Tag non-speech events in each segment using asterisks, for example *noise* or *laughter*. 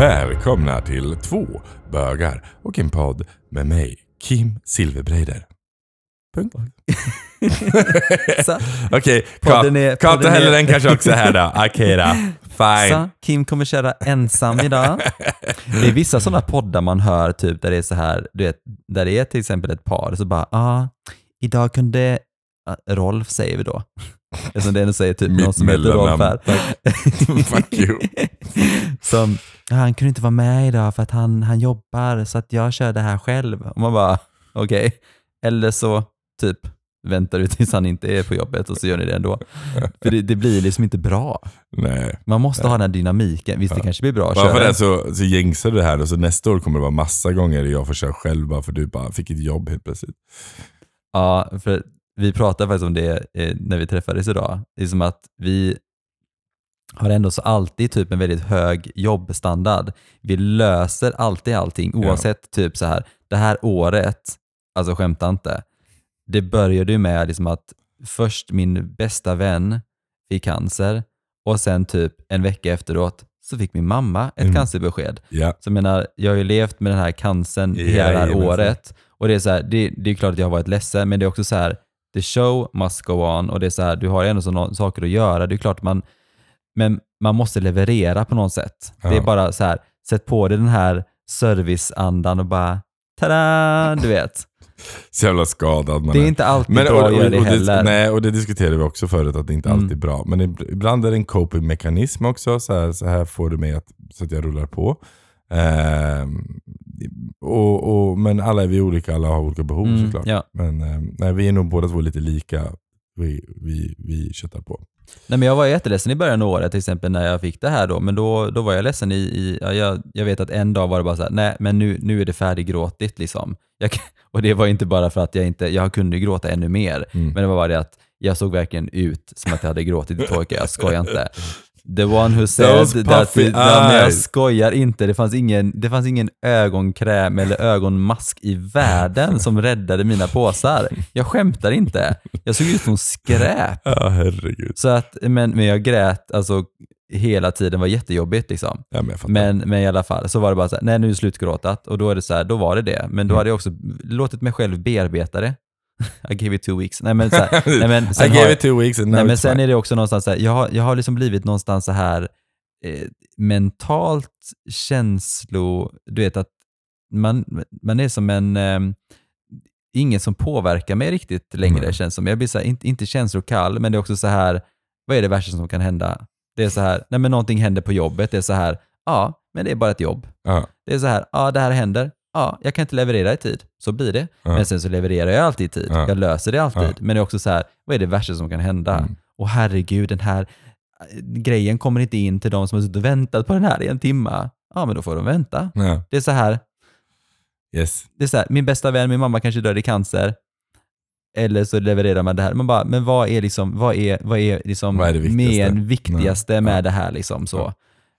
Välkomna till två bögar och en podd med mig, Kim Silverbreider. Punkt. *laughs* Okej, Kata podden är- Helleren kanske också är här då. Okej då, fine. så, Kim kommer köra ensam idag. Det är vissa sådana poddar man hör typ där det är så här, du vet, där det är till exempel ett par, så bara, ja, ah, idag kunde, Rolf säger vi då. *laughs* Eftersom det ändå säger typ någon som heter Rolf här. *laughs* Fuck you. *laughs* Som, ja, han kunde inte vara med idag för att han, han jobbar så att jag kör det här själv. Och man bara, okej. Eller så typ väntar du tills han inte är på jobbet och så gör ni det ändå. För det, det blir liksom inte bra. Nej. Man måste ha den här dynamiken. Visst, det kanske blir bra att Bara för köra. det så, så gängsar du det här och så nästa år kommer det vara massa gånger jag får köra själv bara för du bara fick ett jobb helt plötsligt. Ja, för vi pratade faktiskt om det eh, när vi träffades idag. Det är som att vi har ändå så alltid typ en väldigt hög jobbstandard. Vi löser alltid allting Ja. oavsett typ så här, det här året, alltså skämta inte, det började ju med liksom att först min bästa vän fick cancer och sen typ en vecka efteråt så fick min mamma ett Mm. cancerbesked. Ja. Så jag menar, jag har ju levt med den här cancern hela det här Jajamensan. året. Och det är så här, det, det är klart att jag har varit ledsen, men det är också så här, the show must go on och det är så här, du har ändå såna saker att göra. Det är klart man, men man måste leverera på något sätt. Det är Ja. bara så här, sätt på dig den här serviceandan och bara, tada, du vet. *laughs* Så jävla skadad man Det är inte alltid Men, bra att göra det och, heller. Nej, och det diskuterade vi också förut, att det inte Mm. alltid är bra. Men ib- ibland är det en coping-mekanism också, så här, så här får du mig att, så att jag rullar på. Ehm, och, och, men alla är vi olika, alla har olika behov Mm, såklart. ja. Men ehm, nej, vi är nog båda två lite lika, vi, vi, vi köttar på. Nej, men jag var jätteledsen i början av året till exempel när jag fick det här då, men då, då var jag ledsen i, i ja, jag, jag vet att en dag var det bara så här, nej men nu, nu är det färdiggråtigt liksom. Jag, *laughs* och det var inte bara för att jag inte, jag kunde gråta ännu mer, Mm. men det var bara det att jag såg verkligen ut som att jag hade gråtit i veckor, jag skojar inte. The one who *laughs* said that, ja, men jag skojar inte, det fanns, ingen, det fanns ingen ögonkräm eller ögonmask i världen som räddade mina påsar. Jag skämtar inte, jag såg ut som skräp. Ja, herregud. Så att, men, men jag grät alltså hela tiden, var jättejobbigt liksom. Ja, men. Men, men i alla fall, så var det bara så här, nej nu är det slutgråtat och då är det så här, då var det det. Men då Mm. hade jag också låtit mig själv bearbeta det. *laughs* I gave it two weeks. Nej men, så här, *laughs* nej, men I sen, gave har, it two weeks and nej, men sen fine. är det också någonstans så här, jag har, jag har liksom blivit någonstans så här eh, mentalt känslo, du vet att man, man är som en, eh, ingen som påverkar mig riktigt längre Nej. känns som. Jag blir så här, inte, inte känslokall, men det är också så här, vad är det värsta som kan hända? Det är så här, nej men någonting händer på jobbet, det är så här, ja, men det är bara ett jobb. Ja, Det är så här, ja det här händer, ja, jag kan inte leverera i tid, så blir det. Ja. Men sen så levererar jag alltid i tid, Ja. jag löser det alltid. Ja. Men det är också så här, vad är det värsta som kan hända? Mm. Och herregud, den här eh, grejen kommer inte in till de som har suttit och väntat på den här i en timme. Ja, men då får de vänta. Det är så här, Yes. det är så här, min bästa vän, min mamma kanske dör i cancer. Eller så levererar man det här. Man bara, men vad är liksom, vad är, vad är liksom Vad är det viktigaste? med viktigaste med det här liksom så.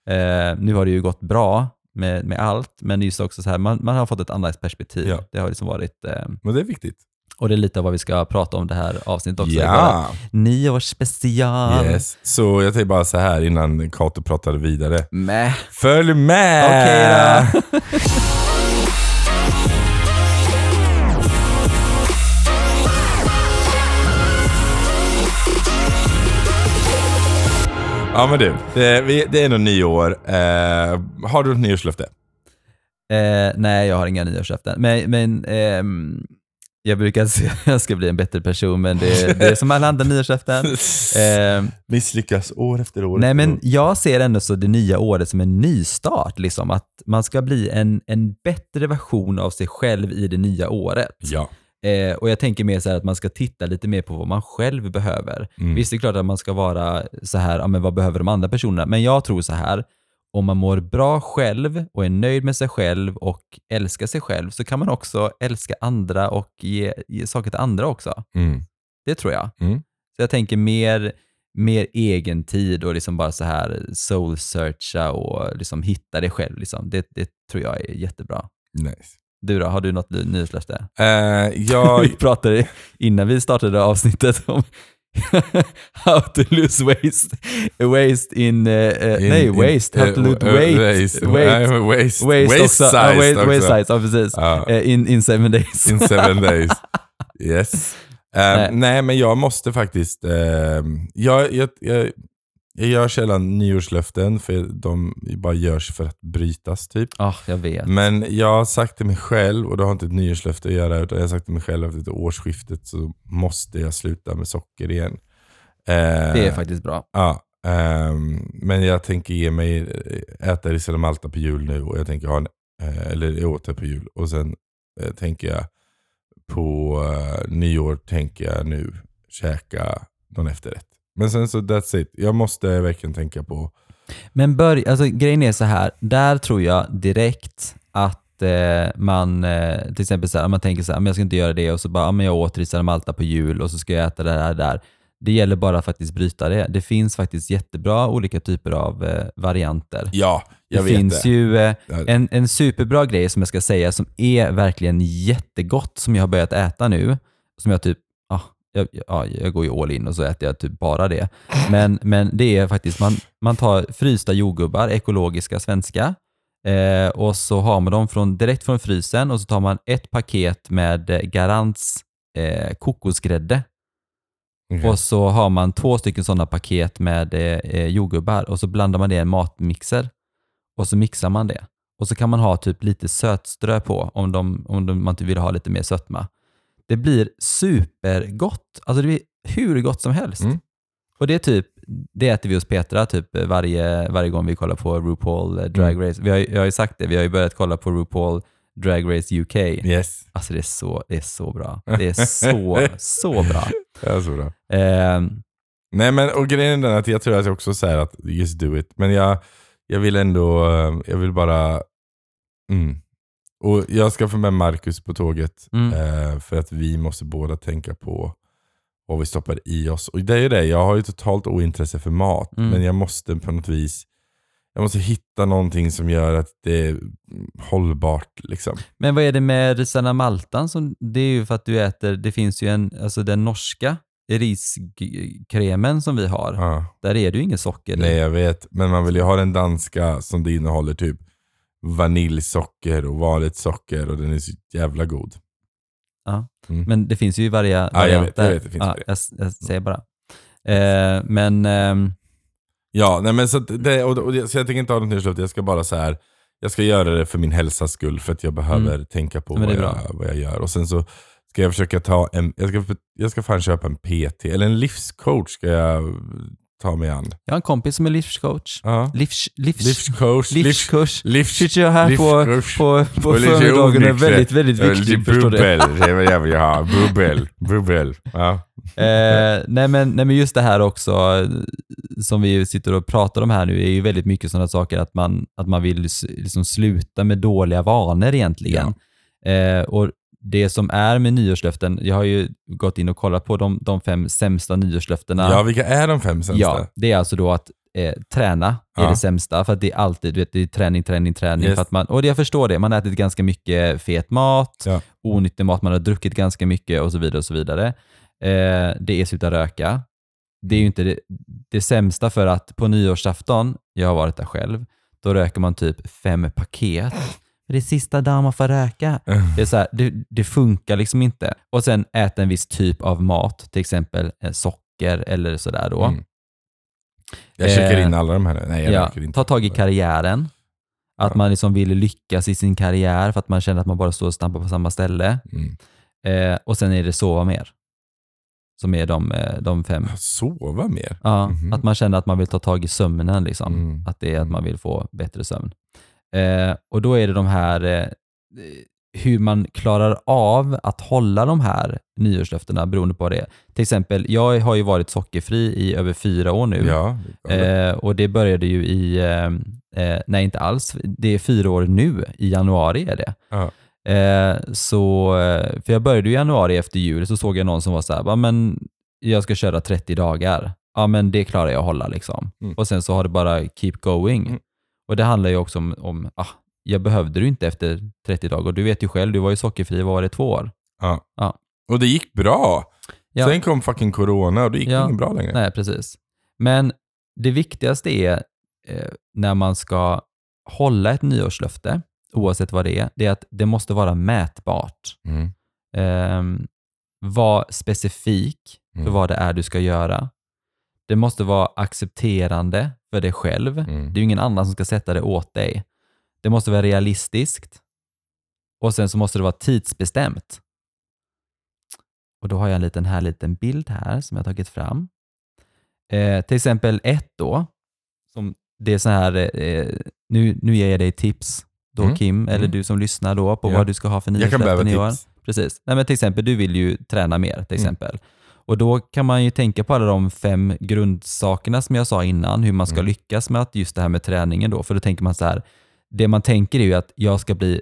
Eh, nu har det ju gått bra med, med allt, men just också så här, man, man har fått ett annat perspektiv. Ja. Det har liksom varit, eh, Men det är viktigt. och det är lite av vad vi ska prata om det här avsnittet också. Ja. Nyårsspecial. Yes. Så jag tänkte bara så här innan Kato pratade vidare. Mäh. Följ med! Okej då. *laughs* Ja men du, det, är nog nyår. Eh, har du ett nyårslöfte? Eh, nej, jag har inga nyårslöften. Men, men ehm, jag brukar säga att jag ska bli en bättre person, men det, det är som alla andra nyårslöften. *laughs* Eh, Misslyckas år efter år. nej, efter men år. jag ser ändå så det nya året som en nystart. Liksom, att man ska bli en, en bättre version av sig själv i det nya året. Ja. Eh, och jag tänker mer så att man ska titta lite mer på vad man själv behöver. Mm. Visst, det är klart att man ska vara så här, ja, men vad behöver de andra personerna? Men jag tror så här, om man mår bra själv och är nöjd med sig själv och älskar sig själv så kan man också älska andra och ge, ge saker till andra också. Mm. Det tror jag. Mm. Så jag tänker mer, mer egen tid och liksom bara så här soul-searcha och liksom hitta dig själv. Liksom. Det, det tror jag är jättebra. Nice. Du då, har du något nyårslöfte? Eh, *laughs* Vi jag, pratade innan vi startade avsnittet om *laughs* how to lose waste, waste in, eh, In- nej in- waste, how to lose eh, weight, waste, waste, waste, waste ja, size waste, också. waste size, ja precis. Eh, in, in seven days. In seven days. *laughs* Yes. Nej. nej. men jag måste faktiskt... jag, jag, jag, jag gör sällan nyårslöften för de bara görs för att brytas typ. Ja, jag vet. Men jag har sagt till mig själv, och det har inte ett nyårslöfte att göra, utan jag har sagt till mig själv efter ett årsskiftet så måste jag sluta med socker igen. Eh, Det är faktiskt bra. Ja, ehm, men jag tänker ge mig, äta risotto Malta på jul nu och jag tänker ha en, eh, eller jag åt det på jul. Och sen eh, tänker jag på eh, nyår tänker jag nu käka någon efterrätt. Men sen så that's it. Jag måste verkligen tänka på, Men börj, alltså, grejen är så här, där tror jag direkt att eh, man, eh, till exempel så här, man tänker så här, men jag ska inte göra det och så bara, ja, men jag åt risad Malta på jul och så ska jag äta det här där. Det gäller bara att faktiskt bryta det. Det finns faktiskt jättebra olika typer av eh, varianter. ja, jag det vet finns det. ju eh, en, en superbra grej som jag ska säga som är verkligen jättegott som jag har börjat äta nu. Som jag typ, ah, jag, ja, jag går ju all in och så äter jag typ bara det. Men, men det är faktiskt, man, man tar frysta jordgubbar, ekologiska svenska, eh, och så har man dem från, direkt från frysen och så tar man ett paket med eh, Garants eh, kokosgrädde Okej. och så har man två stycken sådana paket med eh, eh, jordgubbar och så blandar man det i en matmixer och så mixar man det. Och så kan man ha typ lite sötströ på om, de, om de, man vill ha lite mer sötma. Det blir supergott. Alltså det blir hur gott som helst. Mm. Och det är typ, det äter vi hos Petra typ varje, varje gång vi kollar på RuPaul eh, Drag Mm. Race. Vi har, jag har ju sagt det, vi har ju börjat kolla på RuPaul Drag Race UK. Yes, Alltså det är så, det är så bra. *laughs* Det är så, så bra. det är så bra. Eh, Nej men och grejen är att jag tror att jag också säger att just do it. Men jag, jag vill ändå, eh, jag vill bara, mm. Och jag ska få med Marcus på tåget. Mm. Eh, för att vi måste båda tänka på vad vi stoppar i oss. Och det är ju det, jag har ju totalt ointresse för mat. Mm. Men jag måste på något vis, jag måste hitta någonting som gör att det är hållbart. Liksom. Men vad är det med risarna maltan? Som, det är ju för att du äter, det finns ju en, alltså den norska riskremen som vi har. Ja. Där är det ju inget socker. Nej jag vet, men man vill ju ha den danska som det innehåller typ vaniljsocker och vanligt socker och den är så jävla god. Ja. Mm. Men det finns ju varje jag variant vet, jag vet, det finns ja, jag, jag säger bara. Eh, men ehm, Ja, nej men så, det, och, och, så jag tänker inte ha något nyårslöfte, jag ska bara så här. Jag ska göra det för min hälsas skull, för att jag behöver tänka på Mm. Vad jag, vad jag gör. Och sen så ska jag försöka ta en, jag ska, jag ska fan köpa en PT, eller en livscoach ska jag ta mig an. jag har en kompis som är livscoach. Ja. Livs, livs, Livscoach, livs, livskurs. livs, Sitter jag här på, livscoach. på, på lite förmiddagen är väldigt, väldigt Ja, viktig. lite Förstår du? Bubbel, det är vad jag vill ha. Bubbel, bubbel. Ja. Eh, nej, men, nej men just det här också, eh, som vi sitter och pratar om här nu, är ju väldigt mycket sådana saker att man, att man vill liksom sluta med dåliga vanor egentligen. Eh, och det som är med nyårslöften, jag har ju gått in och kollat på de, de fem sämsta nyårslöftena. ja, vilka är de fem sämsta? Ja, det är alltså då att eh, träna är Ja. det sämsta, för att det är alltid du vet, det är träning, träning, träning. Yes. För att man, och jag förstår det, man har ätit ganska mycket fet mat, Ja. onyttig mat, man har druckit ganska mycket och så vidare. och så vidare. Eh, det är sluta röka. Det är ju inte det, det sämsta för att på nyårsafton, jag har varit där själv, då röker man typ fem paket. Det är sista dagen man får röka. Det, är så här, det, det funkar liksom inte. Och sen äta en viss typ av mat, till exempel eh, socker eller sådär då. Mm. Jag checkar Eh, in alla de här. Nej, jag Ja, inte. ta tag i karriären. Att Ja. man liksom vill lyckas i sin karriär för att man känner att man bara står och stampar på samma ställe. Mm. Eh, och sen är det sova mer. Som är de, eh, de fem. Sova mer? Ja, Mhm. Att man känner att man vill ta tag i sömnen. Liksom. Mm. Att det är att man vill få bättre sömn. Eh, och då är det de här, eh, hur man klarar av att hålla de här nyårslöftena beroende på vad det är. Till exempel, jag har ju varit sockerfri i över fyra år nu. Ja. Eh, och det började ju i, eh, eh, nej inte alls, det är fyra år nu, i januari är det. Ja. Eh, så, eh, för jag började i januari efter jul, så såg jag någon som var så här, "Va, men jag ska köra 30 dagar. Ja men det klarar jag att hålla liksom. Mm. Och sen så har det bara keep going. Mm. Och det handlar ju också om, om ah, jag behövde ju inte efter 30 dagar. Du vet ju själv, du var ju sockerfri, var det, två år? Ja. Ja. Och det gick bra. Ja. Sen kom fucking corona och det gick Ja. inget bra längre. Nej, precis. Men det viktigaste är eh, när man ska hålla ett nyårslöfte, oavsett vad det är, det är att det måste vara mätbart. Mm. Eh, var specifik för Mm. vad det är du ska göra. Det måste vara accepterande för dig själv. Mm. Det är ju ingen annan som ska sätta det åt dig. Det måste vara realistiskt. Och sen så måste det vara tidsbestämt. Och då har jag en liten här liten bild här som jag tagit fram. Eh, till exempel ett då, som det är så här, eh, nu, nu ger jag dig tips då Mm, Kim, eller mm. du som lyssnar då på Ja. vad du ska ha för nyårslöften i år. Precis. Nej, men till exempel, du vill ju träna mer till Mm. exempel. Och då kan man ju tänka på alla de fem grundsakerna som jag sa innan, hur man ska Mm. lyckas med att just det här med träningen då. För då tänker man så här, det man tänker är ju att jag ska bli,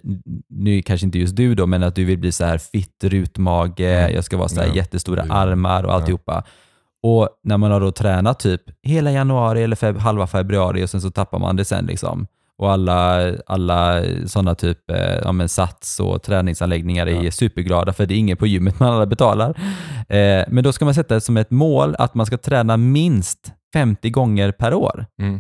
nu kanske inte just du då, men att du vill bli så här fit, rutmage, Mm. jag ska vara så här Ja. jättestora Det- armar och ja. alltihopa. Och när man har då tränat typ hela januari eller feb- halva februari och sen så tappar man det sen liksom. Och alla, alla sådana typ eh, ja, men sats och träningsanläggningar är Ja. superglada för det är ingen på gymmet man alla betalar. Eh, men då ska man sätta det som ett mål att man ska träna minst 50 gånger per år. Mm.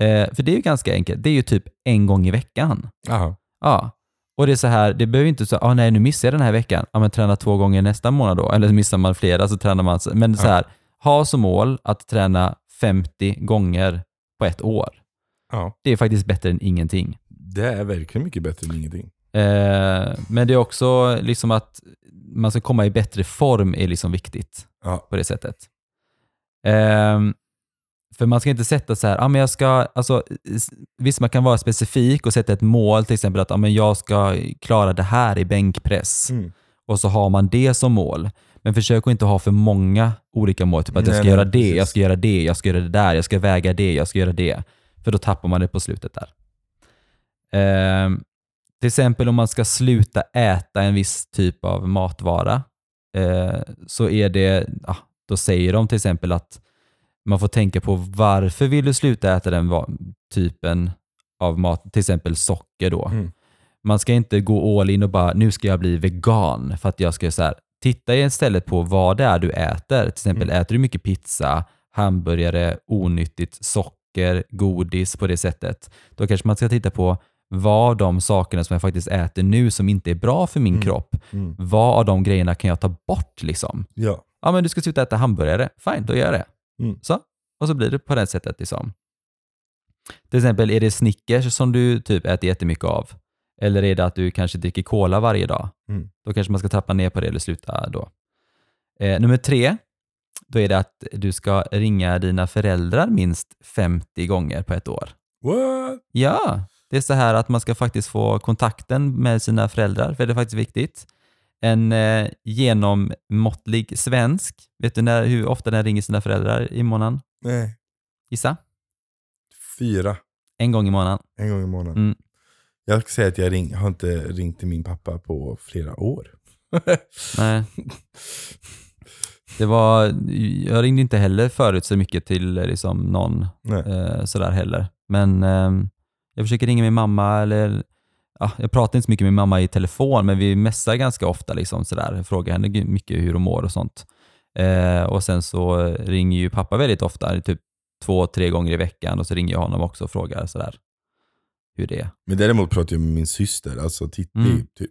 Eh, för det är ju ganska enkelt. Det är ju typ en gång i veckan. Jaha. Ja. Och det är så här, det behöver inte så, ah, nej nu missar jag den här veckan. Ja men träna två gånger nästa månad då. Eller missar man flera så tränar man. så- Men så Ja. här, ha som mål att träna 50 gånger på ett år. Ja. Det är faktiskt bättre än ingenting. Det är verkligen mycket bättre än ingenting. Eh, men det är också liksom att man ska komma i bättre form är liksom viktigt Ja. på det sättet. Ehm, för man ska inte sätta så här, ah, men jag ska, alltså, visst man kan vara specifik och sätta ett mål, till exempel att ah, men jag ska klara det här i bänkpress. Mm. Och så har man det som mål. Men försök att inte ha för många olika mål. Typ att jag Nej, ska nej, göra det, precis. jag ska göra det, jag ska göra det där, jag ska väga det, jag ska göra det. För då tappar man det på slutet där. Ehm, till exempel om man ska sluta äta en viss typ av matvara, eh, så är det, ja, då säger de till exempel att man får tänka på varför vill du sluta äta den typen av mat, till exempel socker då. Mm. Man ska inte gå all in och bara, nu ska jag bli vegan för att jag ska så här, titta istället på vad det är du äter. Till exempel äter du mycket pizza, hamburgare, onyttigt socker, godis på det sättet. Då kanske man ska titta på vad de sakerna som jag faktiskt äter nu som inte är bra för min Mm. kropp, Mm. vad av de grejerna kan jag ta bort liksom? Ja. Ja, men du ska sluta äta hamburgare. Fine, då gör jag det. Mm. Så. Och så blir det på det sättet. Liksom. Till exempel, är det Snickers som du typ äter jättemycket av? Eller är det att du kanske dricker cola varje dag? Mm. Då kanske man ska trappa ner på det eller sluta då. Eh, nummer tre, då är det att du ska ringa dina föräldrar minst 50 gånger på ett år. What? Ja, det är så här att man ska faktiskt få kontakten med sina föräldrar, för det är faktiskt viktigt. En eh, genommåttlig svensk, vet du när, hur ofta den ringer sina föräldrar i månaden? Nej. Gissa? Fyra. En gång i månaden. En gång i månaden. Mm. Jag ska säga att jag ring, har inte ringt till min pappa på flera år. Nej. *laughs* Det var, jag ringde inte heller förut så mycket till liksom någon eh, sådär heller. Men eh, jag försöker ringa min mamma eller ja, jag pratar inte så mycket med mamma i telefon men vi messar ganska ofta liksom sådär. Jag frågar henne mycket hur hon mår och sånt. Eh, och sen så ringer ju pappa väldigt ofta, typ två, tre gånger i veckan och så ringer jag honom också och frågar sådär hur det är. Men däremot pratar jag med min syster, alltså Titti, Mm. typ.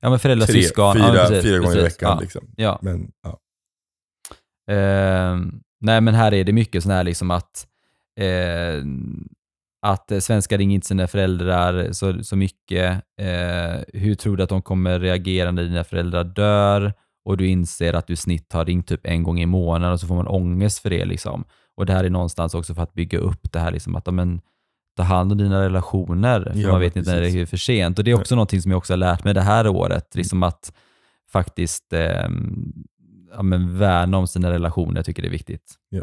Ja men föräldrar, Tre, syskon. fyra, ja, precis, fyra gånger i precis. veckan. Ja, Liksom. ja. Men, ja. Eh, nej, men här är det mycket sån här liksom att, eh, att svenskar ringer inte sina föräldrar så, så mycket. Eh, hur tror du att de kommer reagera när dina föräldrar dör? Och du inser att du i snitt har ringt typ en gång i månaden och så får man ångest för det. Liksom. Och det här är någonstans också för att bygga upp det här, liksom att ja, men, ta hand om dina relationer. För Ja, man vet inte när det är för sent. Och det är också någonting som jag också har lärt mig det här året. Liksom att faktiskt eh, ja, men värna om sina relationer. Jag tycker det är viktigt. Ja.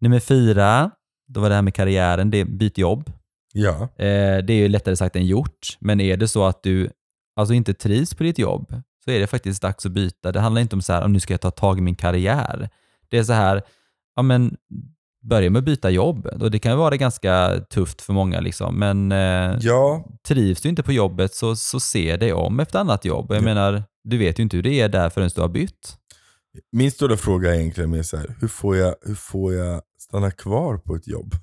Nummer fyra, då var det här med karriären. Det är byt jobb. ja. Eh, det är ju lättare sagt än gjort. Men är det så att du alltså inte trivs på ditt jobb så är det faktiskt dags att byta. Det handlar inte om så här, om nu ska jag ta tag i min karriär. Det är så här, ja men börja med att byta jobb. Och det kan vara ganska tufft för många liksom. Men eh, ja, trivs du inte på jobbet så, så se dig om efter annat jobb. Jag Ja. menar, du vet ju inte hur det är där förrän du har bytt. Min stora fråga är egentligen mer så här, hur får jag, hur får jag stanna kvar på ett jobb?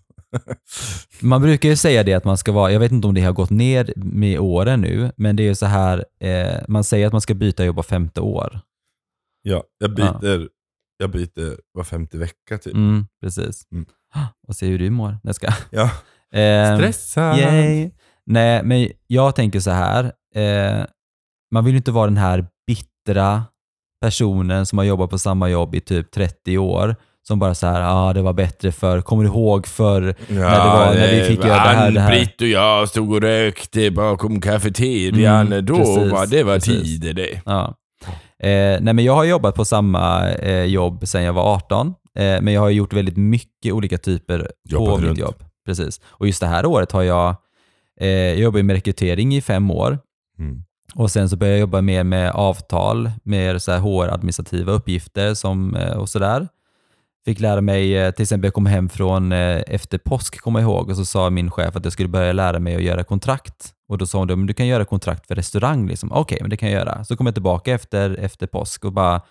*laughs* Man brukar ju säga det att man ska vara, jag vet inte om det har gått ner med åren nu, men det är ju så här, eh, man säger att man ska byta jobb var femte år. Ja, jag byter, jag byter var femte vecka typ. Mm, precis. Mm. *gasps* Och se hur du mår. Jag ska. *laughs* Ja. *laughs* Eh, Stressad! Yay. Nej, men jag tänker så här. Eh, man vill ju inte vara den här bittra personen som har jobbat på samma jobb i typ 30 år. Som bara så här, ja ah, det var bättre för kommer du ihåg för när, det var, när vi fick göra det här, det här. Ann-Britt och jag stod och rökte bakom kafeterian. Mm, Då precis, var det var precis. tider det. Ja. Eh, nej, men jag har jobbat på samma eh, jobb sedan jag var 18, eh, men jag har gjort väldigt mycket olika typer Jobbat på mitt runt. jobb. Precis. Och just det här året har jag, eh, jag jobbat med rekrytering i fem år Mm och sen så började jag jobba mer med avtal, mer så här HR-administrativa uppgifter som, eh, och sådär. Fick lära mig, eh, till exempel jag kom hem från eh, efter påsk, kommer jag ihåg, och så sa min chef att jag skulle börja lära mig att göra kontrakt. Och då sa hon, men du kan göra kontrakt för restaurang. Liksom. Okej, men det kan jag göra. Så kom jag tillbaka efter, efter påsk och bara,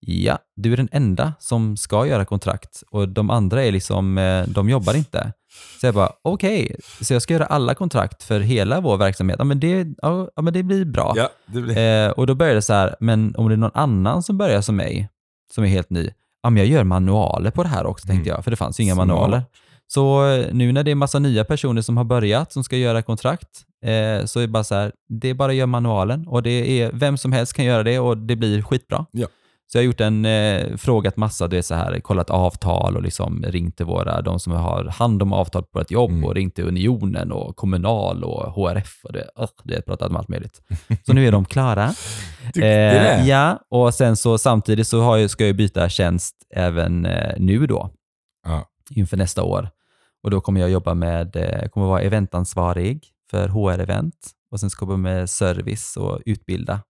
ja, du är den enda som ska göra kontrakt och de andra är liksom, de jobbar inte. Så jag bara, okej, så jag ska göra alla kontrakt för hela vår verksamhet. Ja, men det, ja, ja, men det blir bra. Ja, det blir... Eh, och då började det så här, men om det är någon annan som börjar som mig, som är helt ny, ja men jag gör manualer på det här också tänkte Mm. jag, för det fanns ju inga Smart. manualer. Så eh, nu när det är massa nya personer som har börjat, som ska göra kontrakt, eh, så är det bara så här, det är bara att göra manualen och det är, vem som helst kan göra det och det blir skitbra. Ja. Så jag har gjort en, eh, frågat massa, du vet så här, kollat avtal och liksom ringt till våra, de som har hand om avtal på ett jobb Mm. och ringt till Unionen och Kommunal och HRF och det, uh, det har pratat om allt möjligt. Så nu är de klara. *laughs* Eh, ja, och sen så samtidigt så har jag, ska jag byta tjänst även eh, nu då, Ja. inför nästa år. Och då kommer jag jobba med, eh, kommer vara eventansvarig för HR-event och sen ska jag jobba med service och utbilda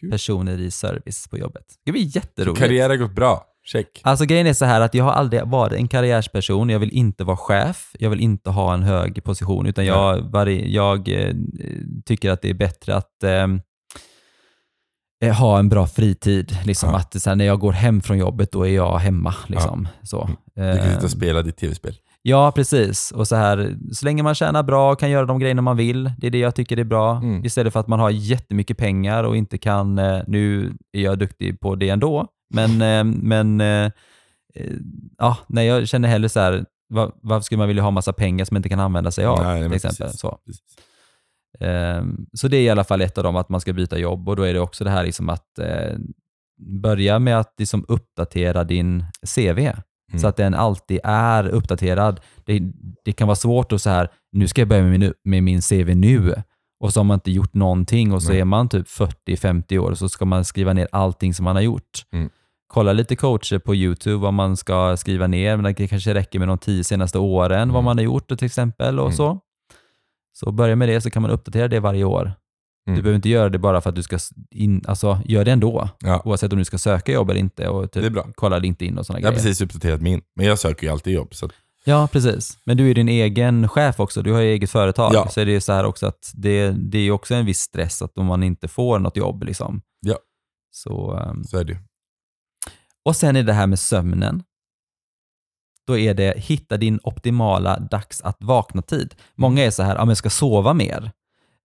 Kul. personer i service på jobbet. Det blir jätteroligt. Karriär har gått bra. Check. Alltså grejen är så här att jag har aldrig varit en karriärsperson, jag vill inte vara chef, jag vill inte ha en hög position, utan jag, varje, jag eh, tycker att det är bättre att ehm, eh, ha en bra fritid. Liksom Ja. att så här, när jag går hem från jobbet, då är jag hemma. Liksom. Så. Du kan sitta och spela ditt tv-spel. Ja, precis. Och så här, så länge man tjänar bra och kan göra de grejerna man vill, det är det jag tycker är bra. Mm. Istället för att man har jättemycket pengar och inte kan, eh, nu är jag duktig på det ändå, men, *laughs* eh, men eh, ja, nej, jag känner hellre så här, var, varför skulle man vilja ha massa pengar som man inte kan använda sig av? Nej, till exempel. precis. Så. Precis. Ehm, så det är i alla fall ett av dem, att man ska byta jobb och då är det också det här liksom att börja med att liksom uppdatera din CV Mm. så att den alltid är uppdaterad. Det, det kan vara svårt att så här, nu ska jag börja med min, med min CV nu och så har man inte gjort någonting och så Nej. är man typ 40-50 år och så ska man skriva ner allting som man har gjort. Mm. Kolla lite coacher på YouTube vad man ska skriva ner, men det kanske räcker med de tio senaste åren, vad Mm. man har gjort till exempel och Mm. så. Så börja med det så kan man uppdatera det varje år. Mm. Du behöver inte göra det bara för att du ska in, alltså gör det ändå. Ja. Oavsett om du ska söka jobb eller inte och Det är typ bra. kolla LinkedIn och sådana Jag har grejer. precis uppdaterat min, men jag söker ju alltid jobb. Så Ja, precis. Men du är din egen chef också. Du har ju eget företag. Ja. Så är det så här också att det, det är ju också en viss stress att om man inte får något jobb. Liksom. Ja. Så, ehm, så är det ju. och sen är det här med sömnen. Då är det hitta din optimala dags att vakna-tid. Många är så här, ja men jag ska sova mer.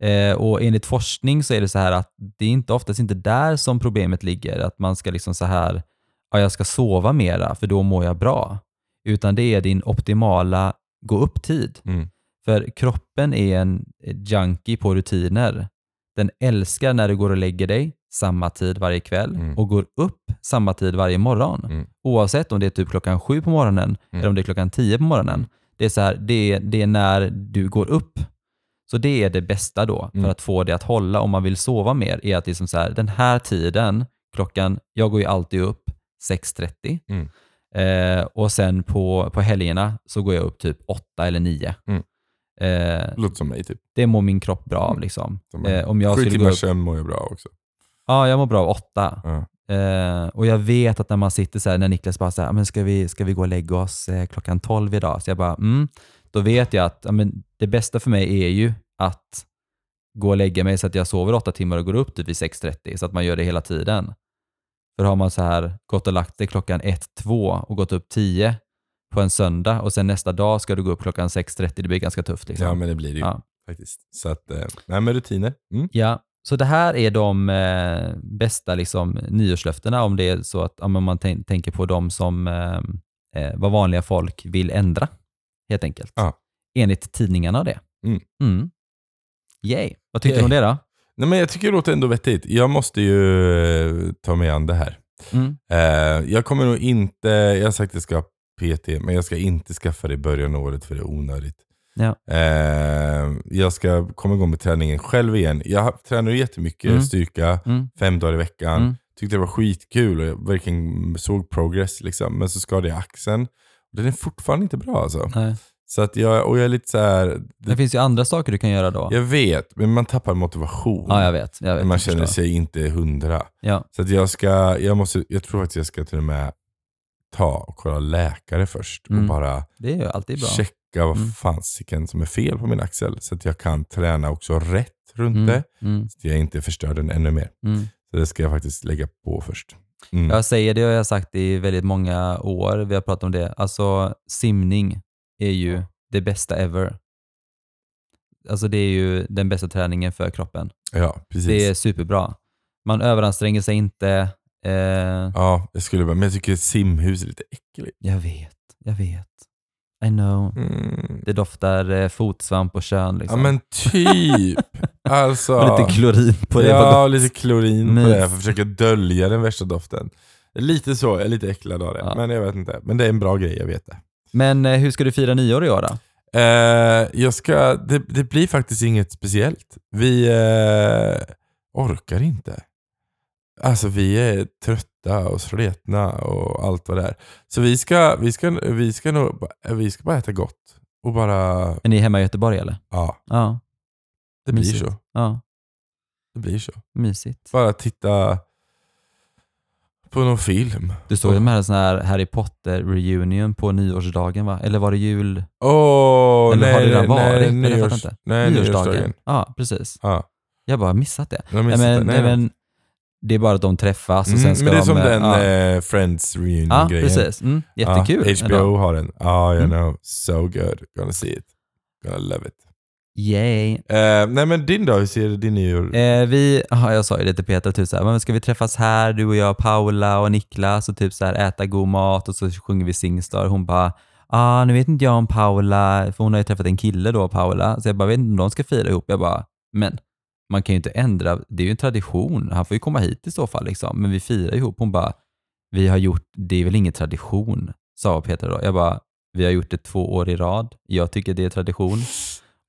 Eh, och enligt forskning så är det så här att det är inte oftast inte där som problemet ligger. Att man ska liksom så här, ja jag ska sova mera för då mår jag bra. Utan det är din optimala gå upp-tid. Mm. För kroppen är en junkie på rutiner. Den älskar när du går och lägger dig samma tid varje kväll Mm. och går upp samma tid varje morgon. Mm. Oavsett om det är typ klockan sju på morgonen Mm. eller om det är klockan tio på morgonen. Det är, så här, det, är, det är när du går upp. Så det är det bästa då Mm. för att få det att hålla om man vill sova mer. är att liksom så här, Den här tiden, klockan, jag går ju alltid upp 6.30 Mm. eh, och sen på, på helgerna så går jag upp typ 8 eller 9. Mm. Eh, Låter som mig typ. det mår min kropp bra av. Mm. Liksom. Eh, om jag Sju timmars sömn mår jag bra också. ja, jag mår bra av 8. Ja. Eh, och jag vet att när man sitter så här, när Niklas bara så här, "Ah, men ska, vi, ska vi gå och lägga oss eh, klockan 12 idag? Så jag bara, mm. Då vet jag att ja, men det bästa för mig är ju att gå och lägga mig så att jag sover 8 timmar och går upp typ vid 6.30 så att man gör det hela tiden. För har man så här gått och lagt sig klockan 1-2 och gått upp 10 på en söndag och sen nästa dag ska du gå upp klockan 6.30, det blir ganska tufft. Liksom. Ja, men det blir det ju Ja. faktiskt. Så att, eh, nej men rutiner. Mm. Ja, så det här är de eh, bästa liksom, nyårslöftena om det är så att om man tän- tänker på de som eh, eh, vad vanliga folk vill ändra, helt enkelt. Ja. Enligt tidningarna det. Mm. Mm. Yay. Vad tyckte du om det då? Nej, men jag tycker det låter ändå vettigt. Jag måste ju eh, ta mig an det här. Mm. Eh, jag kommer nog inte, jag har sagt att jag ska ha PT, men jag ska inte skaffa det i början av året för det är onödigt. Ja. Eh, jag ska komma igång med träningen själv igen. Jag tränar jättemycket Mm. styrka, Mm. fem dagar i veckan. Mm. Tyckte det var skitkul och jag verkligen såg progress. Liksom. Men så skadade jag axeln. Den är fortfarande inte bra alltså. Nej. Så att jag, och jag är lite så här. Det finns ju andra saker du kan göra då. jag vet, men man tappar motivation. Ja, jag vet. Jag vet man jag känner förstår. sig inte hundra. Ja. Så att jag ska, jag måste, jag tror faktiskt jag ska till och med ta och kolla läkare först Mm. och bara Det är ju alltid bra. checka vad Mm. fasiken som är fel på min axel. Så att jag kan träna också rätt runt Mm. det. Mm. Så att jag inte förstör den ännu mer. Mm. Så det ska jag faktiskt lägga på först. Mm. Jag säger det och jag har sagt det i väldigt många år. Vi har pratat om det. Alltså simning är ju det bästa ever. Alltså det är ju den bästa träningen för kroppen. Ja, precis. Det är superbra. Man överanstränger sig inte. Eh, Ja, jag skulle bara, men jag tycker simhus är lite äckligt. jag vet, jag vet. I know. Mm. Det doftar eh, fotsvamp och kön Ja liksom. men typ. *laughs* alltså. och lite klorin på det. Ja, lite klorin på Mys. det för att försöka dölja den värsta doften. Lite så, jag är lite äcklad av det. Ja. Men jag vet inte. Men det är en bra grej, jag vet det. Men eh, hur ska du fira nyår i år då? Eh, jag ska, det, det blir faktiskt inget speciellt. Vi eh, orkar inte. Alltså vi är trötta och sletna och allt vad det är. Så vi ska, vi ska, vi ska, nog, vi ska bara äta gott. Och bara, Är ni hemma i Göteborg eller? ja, Ja. det blir Mysigt. så. Ja, Det blir så. mysigt. Bara titta på någon film. Du såg de här, sån här Harry Potter-reunion på nyårsdagen va? Eller var det jul? Åh, Eller nej, har det redan nej, varit? Nej, nyårs, nej, nyårsdagen. Ja, precis. Ja, Jag bara missat det. jag missat men, det. Nej, men, det är bara att de träffas och Mm, sen ska men det är de... som den ja. eh, Friends Ja, reunion-grejen. precis. Mm, jättekul. Ja, HBO har den. Ja, you Mm. know. So good. Gonna see it. Gonna love it. Yay. Eh, nej men din då, hur ser din nyår? Eh, vi, aha, jag sa ju det till Peter, typ så här, men ska vi träffas här, du och jag, Paula och Niklas och typ så här, äta god mat och så sjunger vi Singstar. Hon bara, ah, nu vet inte jag om Paula, för hon har ju träffat en kille då, Paula. Så jag bara, vet inte om de ska fira ihop. Jag bara, men man kan ju inte ändra, det är ju en tradition. Han får ju komma hit i så fall liksom, men vi firar ihop. Hon bara, vi har gjort, det är väl ingen tradition, sa Peter då. Jag bara, vi har gjort det två år i rad. Jag tycker det är tradition.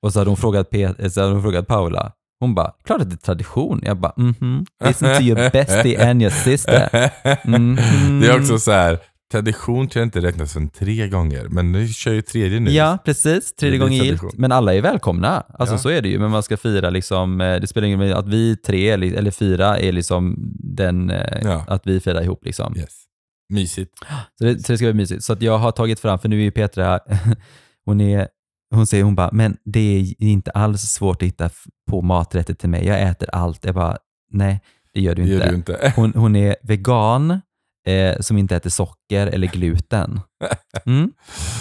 Och så hade hon frågat, Pet- så hade hon frågat Paula. Hon bara, klart att det är tradition. Jag bara, mhm. Listen to your bestie and your sister. Mhm. Det är också så här. Tradition tror jag inte räknas som tre gånger, men nu kör ju tredje nu. Ja, precis. Tredje gången tradition. Men alla är välkomna. Alltså Ja. så är det ju. Men man ska fira liksom, eh, det spelar ingen roll att vi tre eller fyra är liksom den, eh, Ja. att vi firar ihop liksom. Yes. Mysigt. Så, det, så det ska bli mysigt. Så att jag har tagit fram, för nu är ju Petra, *laughs* hon är hon säger, hon bara, men det är inte alls svårt att hitta på maträtter till mig. Jag äter allt. Jag bara, nej, det gör du Det inte. gör du inte. *laughs* Hon, hon är vegan, eh, som inte äter socker eller gluten. *laughs* Mm.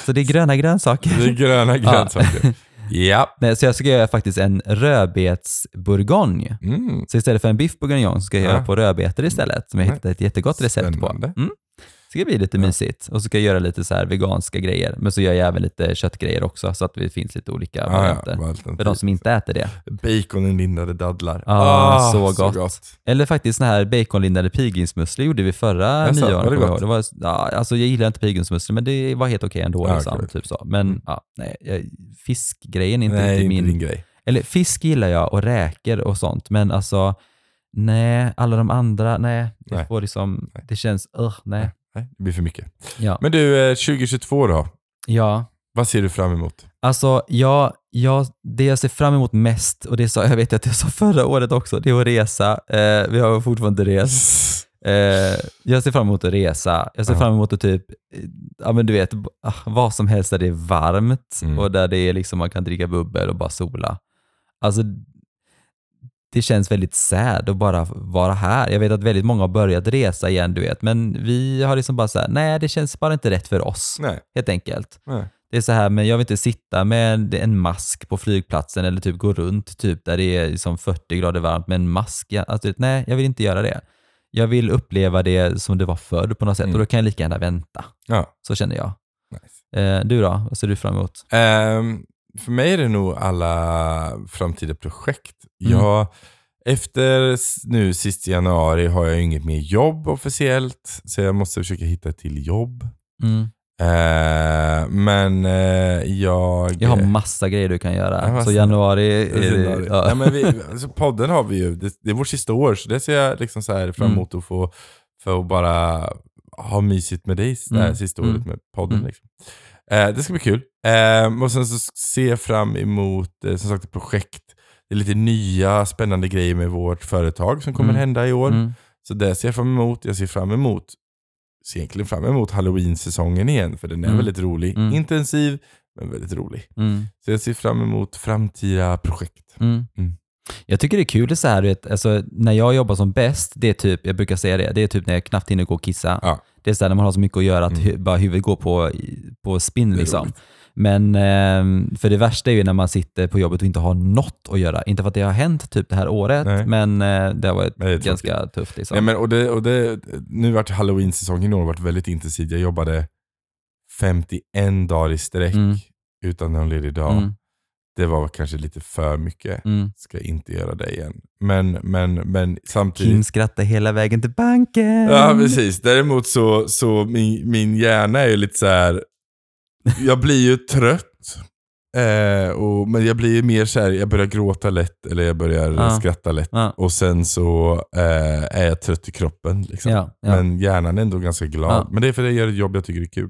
Så det är gröna grönsaker. Det är gröna *laughs* grönsaker. Ja. *laughs* Nej, så jag ska göra faktiskt en rödbetsbourgogne. Mm. Så istället för en biff bourguignon ska jag Ja. göra på rödbetor istället, som jag Nej. hittade ett jättegott recept på. Mm. Så det ska bli lite mysigt. Och så ska jag göra lite så här veganska grejer, men så gör jag även lite köttgrejer också, så att det finns lite olika Ja, varianter. ja. För de som inte äter det. Baconlindade dadlar. Ja, Ah, så gott. Eller faktiskt såna här baconlindade pilgrimsmusslor gjorde vi förra Jaså, nyår. var det gott? Det var, ja, alltså jag gillar inte pilgrimsmusslor, men det var helt okej ändå. Ja, liksom, typ så. Men Mm. ja, nej, fiskgrejen är inte Nej, riktigt inte min... din grej. Eller fisk gillar jag och räkor och sånt, men alltså nej, alla de andra, nej. Det Nej. får liksom, Nej. det känns, uh, nej. Nej, det blir för mycket. Ja. Men du, eh, 2022 då? ja, Vad ser du fram emot? alltså jag, jag, det jag ser fram emot mest, och det sa *laughs* jag vet att jag sa förra året också, det är att resa. Eh, vi har fortfarande inte rest. *laughs* Eh, jag ser fram emot att resa. Jag ser Ja. fram emot att typ, eh, ja men du vet, ah, vad som helst där det är varmt Mm. och där det är liksom man kan dricka bubbel och bara sola. Alltså, det känns väldigt sad att bara vara här. Jag vet att väldigt många har börjat resa igen, du vet, men vi har liksom bara så här, nej, det känns bara inte rätt för oss, Nej. helt enkelt. Nej. Det är så här, men jag vill inte sitta med en mask på flygplatsen eller typ gå runt typ där det är liksom 40 grader varmt med en mask. Alltså, nej, jag vill inte göra det. Jag vill uppleva det som det var förr på något sätt Mm. och då kan jag lika gärna vänta. Ja. Så känner jag. Nice. Eh, du då? Vad ser du fram emot? Ehm, för mig är det nog alla framtida projekt. Mm. Jag, efter nu sist januari har jag inget mer jobb officiellt, så jag måste försöka hitta till jobb. Mm. Ehm, men eh, jag... Jag har massa grejer du kan göra. Ja, så januari Januari. ja. Ja, men vi, alltså podden har vi ju, det, det är vårt sista år, så det ser jag liksom så här fram Mm. emot att få för att bara ha mysigt med dig det här Mm. sista Mm. året med podden. Mm. Liksom. Eh, det ska bli kul. Eh, och sen så ser jag fram emot eh, som sagt ett projekt. Det är lite nya spännande grejer med vårt företag som kommer Mm. hända i år. Mm. Så det ser jag fram emot. Jag ser fram emot ser egentligen fram emot halloween-säsongen igen, för den är Mm. väldigt rolig. Mm. Intensiv, men väldigt rolig. Mm. Så jag ser fram emot framtida projekt. Jag tycker det är kul det så här, vet, alltså, när jag jobbar som bäst, det är typ, jag brukar säga det, det är typ när jag knappt hinner gå och kissa. Ja. Det är så här när man har så mycket att göra att Mm. hu- bara huvudet går på, på spinn liksom. Men ehm, för det värsta är ju när man sitter på jobbet och inte har något att göra. Inte för att det har hänt typ det här året, Nej. men eh, det har varit Men det ganska tufft. Liksom. Nej, men, och det, och det, nu vart halloween-säsongen i år varit väldigt intensiv. Jag jobbade 51 dagar i sträck Mm. utan någon ledig dag. Mm, Det var kanske lite för mycket. mm. Ska inte göra det igen. Men, men, men samtidigt... Kim skrattar hela vägen till banken. Ja, precis. Däremot så, så min, min hjärna är lite så här. Jag blir ju trött. Eh, och, men jag blir mer så här, jag börjar gråta lätt eller jag börjar Ja. skratta lätt. Ja. Och sen så eh, är jag trött i kroppen. Liksom. Ja, ja. Men hjärnan är ändå ganska glad. Ja. Men det är för att jag gör ett jobb jag tycker är kul.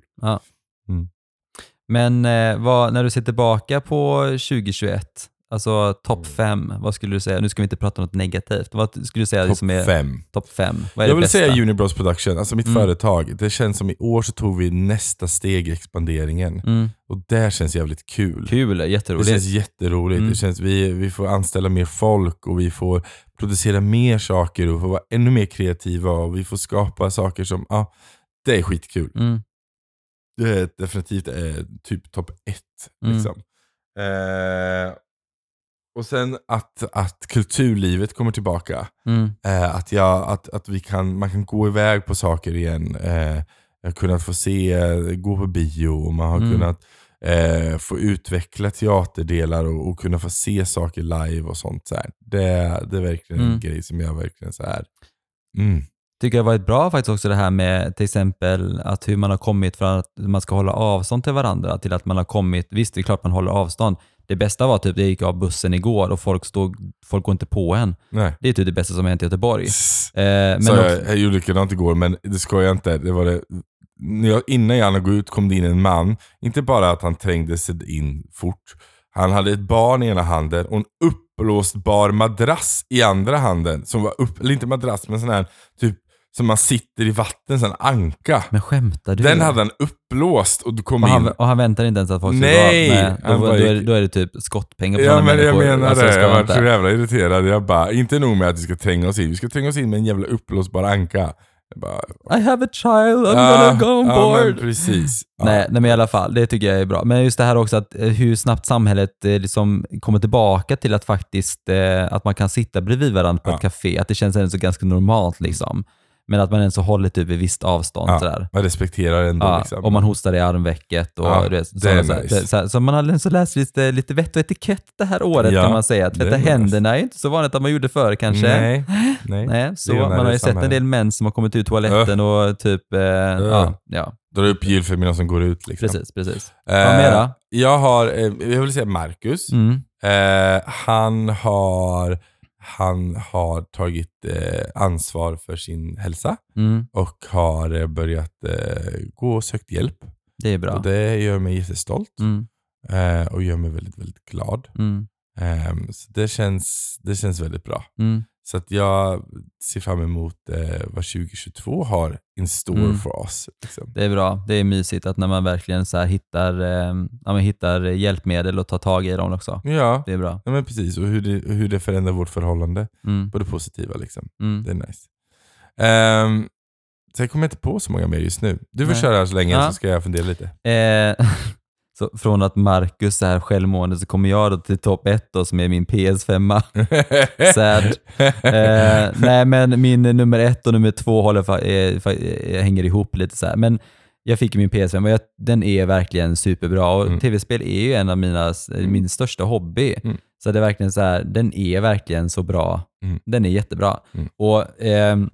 Men eh, vad, när du ser tillbaka på 2021, alltså topp Mm. fem, vad skulle du säga? Nu ska vi inte prata något negativt. Vad skulle du säga Topp som är fem. topp fem? Vad är Jag det vill bästa? säga Unibros Production, alltså mitt Mm. företag. Det känns som i år så tog vi nästa steg i expanderingen. Mm. Och det känns jävligt kul. Kul, Det jätteroligt. känns jätteroligt. Mm. Det känns, vi, vi får anställa mer folk och vi får producera mer saker och få vara ännu mer kreativa och vi får skapa saker som, ja, det är skitkul. Mm. Det är definitivt eh, typ topp ett. Mm. Liksom. Eh, och sen att, att kulturlivet kommer tillbaka. Mm. Eh, att jag, att, att vi kan, man kan gå iväg på saker igen. Eh, jag har kunnat få se, eh, gå på bio och man har Mm. kunnat eh, få utveckla teaterdelar och, och kunna få se saker live och sånt. Så här. Det, det är verkligen Mm. en grej som jag verkligen så här. Tycker har varit bra faktiskt också det här med till exempel att hur man har kommit från att man ska hålla avstånd till varandra till att man har kommit, visst det är klart man håller avstånd. Det bästa var typ, jag gick av bussen igår och folk, stod, folk går inte på en. Nej. Det är typ det bästa som har hänt i Göteborg. S- Eh, men så jag, jag gjorde likadant igår, men det ska jag inte. Det var det, när jag, innan jag hann gå ut kom det in en man. Inte bara att han trängde sig in fort. Han hade ett barn i ena handen och en uppblåsbar madrass i andra handen. Som var upp, eller inte madrass, men sån här typ som man sitter i vatten, sån anka. men skämtar du? Den hade han uppblåst och du kom och, in. han, och han väntar inte ens att folk ska Nej, Då, bara då, är, då är det typ skottpengar på Ja men jag menar Alltså, det, jag var så jävla irriterad. Jag bara, inte nog med att vi ska tränga oss in, vi ska tränga oss in med en jävla uppblåsbar anka. Bara, I have a child, I'm Ja, gonna go on ja, board. men precis. Ja. Nej, nej, men i alla fall, det tycker jag är bra. Men just det här också att eh, hur snabbt samhället eh, liksom kommer tillbaka till att faktiskt eh, att man kan sitta bredvid varandra på Ja. ett café. Att det känns ändå så ganska normalt liksom. Men att man ändå så håller typ ett visst avstånd Ja, sådär. Man respekterar ändå Ja, liksom. och man hostar i armvecket och Ja, det sådana är nice. så, här, så man har så läst lite, lite vett och etikett det här året Ja, kan man säga. Det tvätta nice. händerna är inte så vanligt att man gjorde förr kanske. Nej, nej. Nej, så Det man har ju sett en del män som har kommit ut toaletten och typ, eh, ja, ja, Dra upp julfilmerna som går ut liksom. precis, precis. Eh, Vad mera? Jag har, eh, jag vill säga Marcus. Mm. Eh, han har han har tagit eh, ansvar för sin hälsa Mm. och har eh, börjat eh, gå och sökt hjälp. Det är bra. Och det gör mig jättestolt Mm. eh, och gör mig väldigt, väldigt glad. Mm. Ehm, så det känns, det känns väldigt bra. Så att jag ser fram emot eh, vad 2022 har in store Mm. for oss. Liksom. Det är bra. Det är mysigt att när man verkligen så hittar, eh, ja, hittar hjälpmedel och tar tag i dem också. Ja, Det är bra. ja men precis. Och hur det, hur det förändrar vårt förhållande Mm. på det positiva. Liksom. Mm. Det är nice. Um, sen kommer jag inte på så många mer just nu. Du får Nej. köra så länge Ja. så ska jag fundera lite. Eh, *laughs* så från att Marcus är självmående så kommer jag då till topp ett då, som är min PS5. *laughs* Sad. Eh, nej men min nummer ett och nummer två håller fa- eh, eh, hänger ihop lite så här. Men jag fick min PS5 och jag, den är verkligen superbra och Mm. tv-spel är ju en av mina, min största hobby. Mm. Så det är verkligen så här, den är verkligen så bra. Mm. Den är jättebra. Mm. Och, ehm,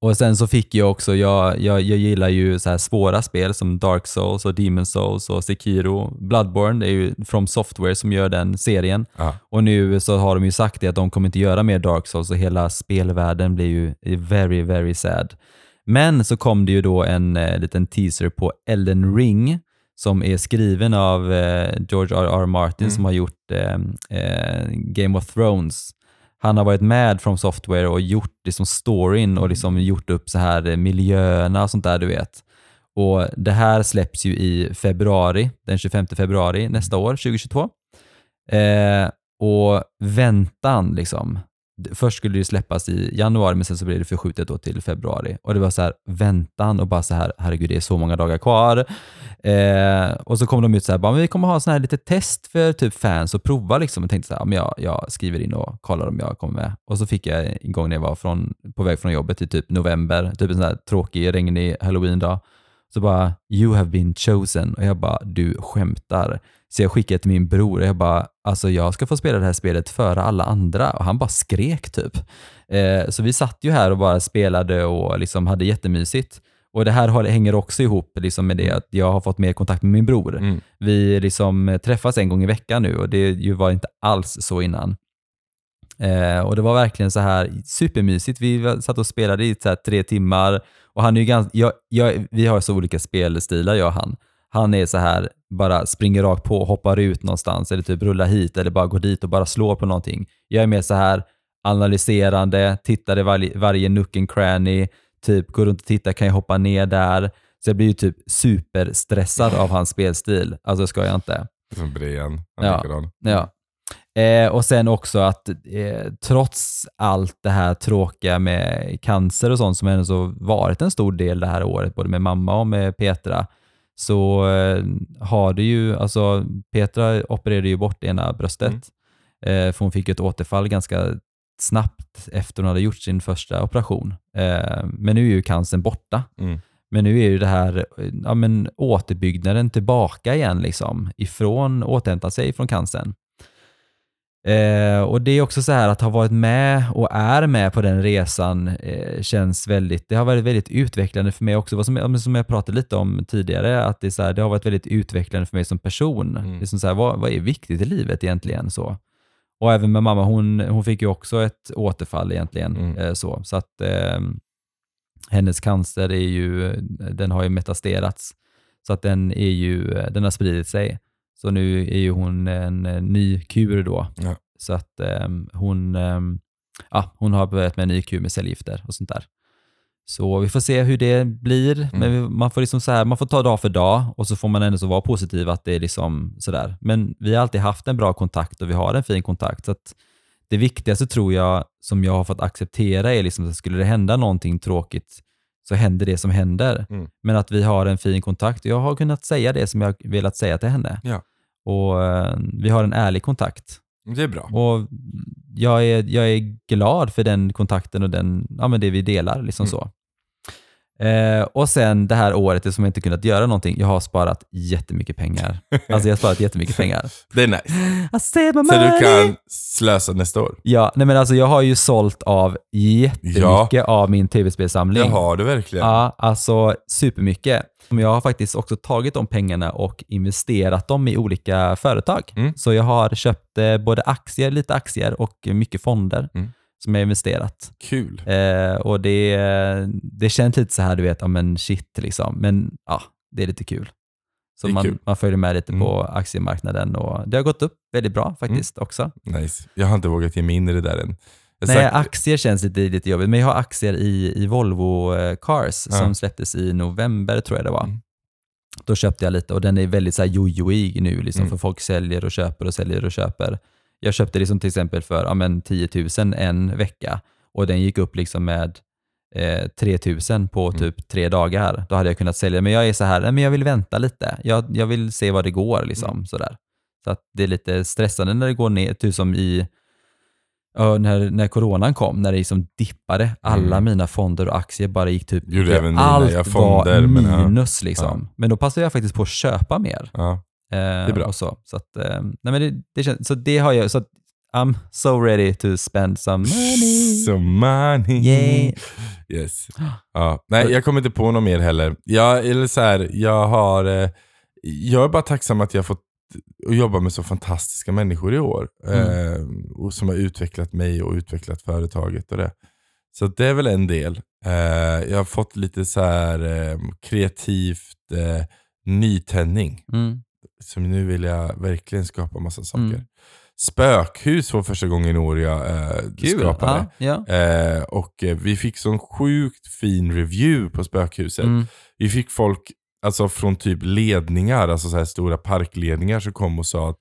och sen så fick jag också, jag, jag, jag gillar ju så här svåra spel som Dark Souls och Demon Souls och Sekiro. Bloodborne, det är ju From Software som gör den serien. Ja. Och nu så har de ju sagt det att de kommer inte göra mer Dark Souls och hela spelvärlden blir ju very, very sad. Men så kom det ju då en eh, liten teaser på Elden Ring som är skriven av eh, George R. R. Martin Mm. som har gjort eh, eh, Game of Thrones. Han har varit med från Software och gjort liksom storyn och liksom gjort upp så här eh, miljöerna och sånt där du vet. Och det här släpps ju i februari, den 25 februari nästa år, 2022. Eh, och väntan liksom. Först skulle det släppas i januari men sen så blev det förskjutet då till februari. Och det var så här väntan och bara så här, herregud det är så många dagar kvar. Eh, och så kom de ut så här, bara, men vi kommer ha sån här lite test för typ fans och prova liksom. Och tänkte så här, men jag, jag skriver in och kollar om jag kommer med. Och så fick jag en gång när jag var från, på väg från jobbet i typ november, typ en sån här tråkig, regnig halloween-dag. Så bara, you have been chosen. Och jag bara, du skämtar. Så jag skickade till min bror och jag bara, alltså jag ska få spela det här spelet före alla andra. Och han bara skrek typ. Eh, så vi satt ju här och bara spelade och liksom hade jättemysigt. Och det här hänger också ihop liksom med det att jag har fått mer kontakt med min bror. Mm. Vi liksom eh, träffas en gång i veckan nu och det var inte alls så innan. Eh, och det var verkligen så här supermysigt. Vi satt och spelade i så tre timmar och han är ju ganska, jag, jag, vi har så olika spelstilar jag och han. Han är så här, bara springer rakt på, hoppar ut någonstans eller typ rullar hit eller bara går dit och bara slår på någonting. Jag är mer så här analyserande, tittar i varje, varje nook and cranny, typ går runt och tittar, kan jag hoppa ner där? Så jag blir ju typ superstressad av hans spelstil. Alltså ska jag inte. Som Brian. Han Ja. Ja. Eh, och sen också att eh, trots allt det här tråkiga med cancer och sånt som ändå så varit en stor del det här året, både med mamma och med Petra, så eh, har det ju, alltså Petra opererade ju bort ena bröstet, eh, för hon fick ett återfall ganska snabbt efter hon hade gjort sin första operation. Eh, men nu är ju cancern borta. Mm. Men nu är ju det här ja, men återbyggnaden tillbaka igen, liksom, ifrån återhämta sig från cancern. Eh, och det är också så här att ha varit med och är med på den resan eh, känns väldigt, det har varit väldigt utvecklande för mig också, vad som, som jag pratade lite om tidigare, att det, är så här, det har varit väldigt utvecklande för mig som person. Mm. Det är som så här, vad, vad är viktigt i livet egentligen? så Och även med mamma, hon, hon fick ju också ett återfall egentligen. Mm. Eh, så så att eh, hennes cancer är ju, den har ju metasterats. Så att den, är ju, den har spridit sig. Så nu är ju hon en, eh, ny kur då. Ja. Så att ehm, hon, ehm, ja, hon har börjat med en ny kur med cellgifter och sånt där. Så vi får se hur det blir. Men vi, man, får liksom så här, man får ta dag för dag och så får man ändå så vara positiv att det är liksom sådär. Men vi har alltid haft en bra kontakt och vi har en fin kontakt. Så det viktigaste tror jag som jag har fått acceptera är liksom att skulle det hända någonting tråkigt så händer det som händer. Mm. Men att vi har en fin kontakt. Jag har kunnat säga det som jag velat säga till henne. Ja. Och eh, vi har en ärlig kontakt. Det är bra. Och jag är, jag är glad för den kontakten och den, ja, men det vi delar. Liksom Mm. så. Eh, och sen det här året som jag inte kunnat göra någonting, jag har sparat jättemycket pengar. Alltså jag har sparat jättemycket pengar. *laughs* Det är nice. Så du kan slösa nästa år. Ja, nej men alltså jag har ju sålt av jättemycket av min tv-spelsamling. Det har du verkligen. Ja, alltså supermycket. Jag har faktiskt också tagit de pengarna och investerat dem i olika företag. Mm. Så jag har köpt eh, både aktier, lite aktier och mycket fonder Mm. Som jag investerat. Kul. Eh, och det, det känns lite så här, du vet, ja men shit liksom. Men ja, det är lite kul. Så man, kul. man följer med lite Mm. på aktiemarknaden och det har gått upp väldigt bra faktiskt också. Nice. Jag har inte vågat ge mig in i det där än. Jag Nej, sagt- aktier känns lite, lite jobbigt, men jag har aktier i, i Volvo eh, Cars Ja. som släpptes i november tror jag det var. Mm. Då köpte jag lite och den är väldigt så här jojoig nu, liksom, Mm. för folk säljer och köper och säljer och köper. Jag köpte liksom till exempel för ja, men 10 000 en vecka och den gick upp liksom med eh, 3 000 på Mm. typ tre dagar. Då hade jag kunnat sälja, men jag är så här, nej, men jag vill vänta lite. Jag, jag vill se vad det går. Liksom, Mm. sådär. Så att det är lite stressande när det går ner, typ som i Ja, när, när coronan kom, när det liksom dippade, alla Mm. mina fonder och aktier bara gick typ, Gjorde även mina, allt fonder, var men ja. minus liksom. Men då passade jag faktiskt på att köpa mer. Ja. Eh, är bra. Och så så, att, eh, nej men det, det känns, så det har jag, så att I'm so ready to spend some money. So money. Yeah. Yes. *gasps* Ja. Nej, jag kommer inte på något mer heller. Jag, eller så här, jag, har, eh, jag är bara tacksam att jag har fått jobba med så fantastiska människor i år. Mm. Eh, och som har utvecklat mig och utvecklat företaget och det. Så det är väl en del. Eh, jag har fått lite så här eh, kreativt eh, nytändning. Mm. Så nu vill jag verkligen skapa massa saker. Mm. Spökhus var första gången i år jag eh, Kul. skapade. Ja, ja. Eh, och eh, vi fick sån sjukt fin review på spökhuset. Mm. Vi fick folk alltså från typ ledningar, alltså så här stora parkledningar som kom och sa att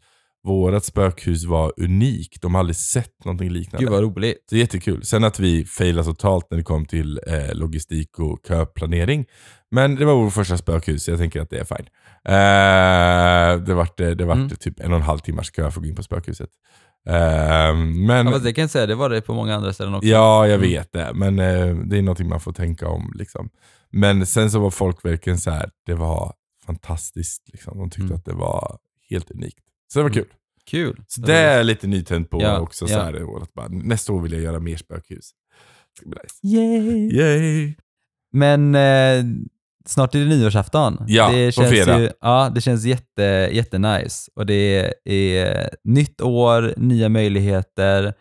vårat spökhus var unikt. De har aldrig sett någonting liknande. Gud vad roligt. Så jättekul. Sen att vi failade totalt när det kom till eh, logistik och köplanering. Men det var vårt första spökhus, jag tänker att det är fine. Eh, det vart, det vart Mm. typ en och en halv timmars kö för att gå in på spökhuset. Eh, men Ja, det kan jag säga, det var det på många andra ställen också. Ja, jag vet det. Men eh, det är någonting man får tänka om. Liksom. Men sen så var folk verkligen så här, det var fantastiskt. Liksom. De tyckte Mm. att det var helt unikt. Så det var kul. Kul. Så det är lite nytänd på Ja, också. Så ja. här, att bara, nästa år vill jag göra mer spökhus. Nice. Yay. Yay! Men eh, snart är det nyårsafton. Ja, det på fredag. Ju, ja, det känns jätte, jättenice. Och det är nytt år, nya möjligheter.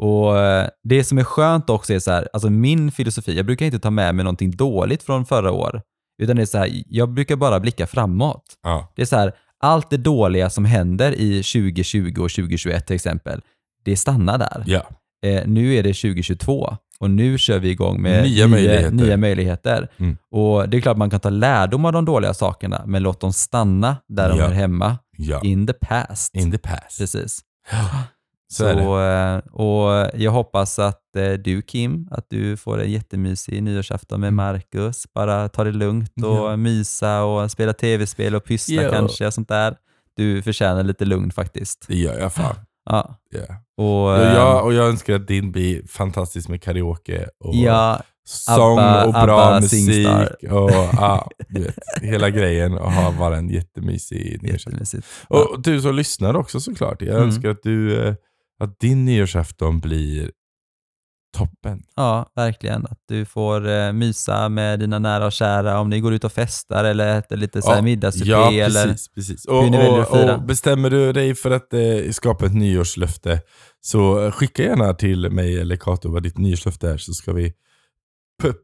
Och eh, det som är skönt också är så här, alltså min filosofi, jag brukar inte ta med mig någonting dåligt från förra år. Utan det är så här, jag brukar bara blicka framåt. Ja. Det är så här, allt det dåliga som händer i 2020 och 2021 till exempel, det stannar där. ja. Eh, nu är det 2022 och nu kör vi igång med Nya möjligheter. nya möjligheter. Mm. Och Det är klart man kan ta lärdom av de dåliga sakerna, men låt dem stanna där de Ja. hör hemma. ja. In the past. In the past. Precis. Så det. eh, och jag hoppas att eh, du Kim, att du får en jättemysig nyårsafton med Mm. Marcus. Bara ta det lugnt och Ja. mysa och spela tv-spel och pyssla Ja. kanske och sånt där. Du förtjänar lite lugn faktiskt. Det gör jag fan. Ja. Ja. Och, Och, jag, och jag önskar att din blir fantastisk med karaoke och ja, sång Abba- och bra Abba musik. Singstar. Och, du vet, hela grejen och ha bara en jättemysig *laughs* nyårsafton. Och du som lyssnar också såklart. Jag Mm. önskar att, du, eh, att din nyårsafton blir toppen. Ja, verkligen. Att du får eh, mysa med dina nära och kära om ni går ut och festar eller äter lite så här Ja, middagssuppé. Ja, eller... precis. precis. Och, hur ni väljer att och, fira. och bestämmer du dig för att eh, skapa ett nyårslöfte så skicka gärna till mig eller Kato vad ditt nyårslöfte är så ska vi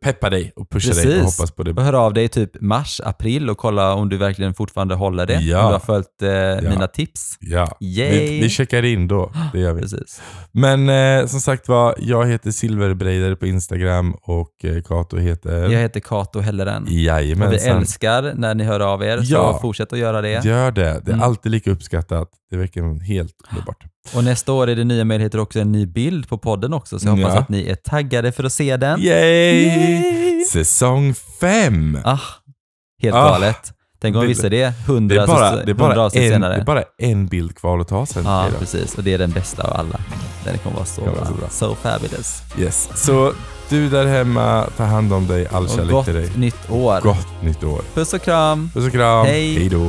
peppa dig och pusha dig och Precis. hoppas på det. Och hör av dig i typ mars, april och kolla om du verkligen fortfarande håller det. Ja. Om du har följt eh, mina tips. Ja, Yay! vi, vi checkar in då. Det gör vi. Precis. Men eh, som sagt var, jag heter Silverbreider på Instagram och eh, Kato heter... Jag heter Kato Helleren. Och vi Jajamensan. älskar när ni hör av er, Ja. så fortsätt att göra det. Gör det. Det är Mm. alltid lika uppskattat. Det verkar helt underbart. Och nästa år är det nya möjligheter också, en ny bild på podden också, så jag hoppas Ja. att ni är taggade för att se den. Yay! Yay! Säsong fem! Ah, helt Ah. galet. Tänk om vi visste det hundra, avsnitt en, senare. det är bara en bild kvar att ta sen. Ja, idag. precis. Och det är den bästa av alla. Den kommer vara så, bra. så bra. So fabulous. Yes. Så du där hemma, ta hand om dig. All Och kärlek gott till dig. nytt år. Gott nytt år. Puss och kram. Puss och kram. Hej. Hej då.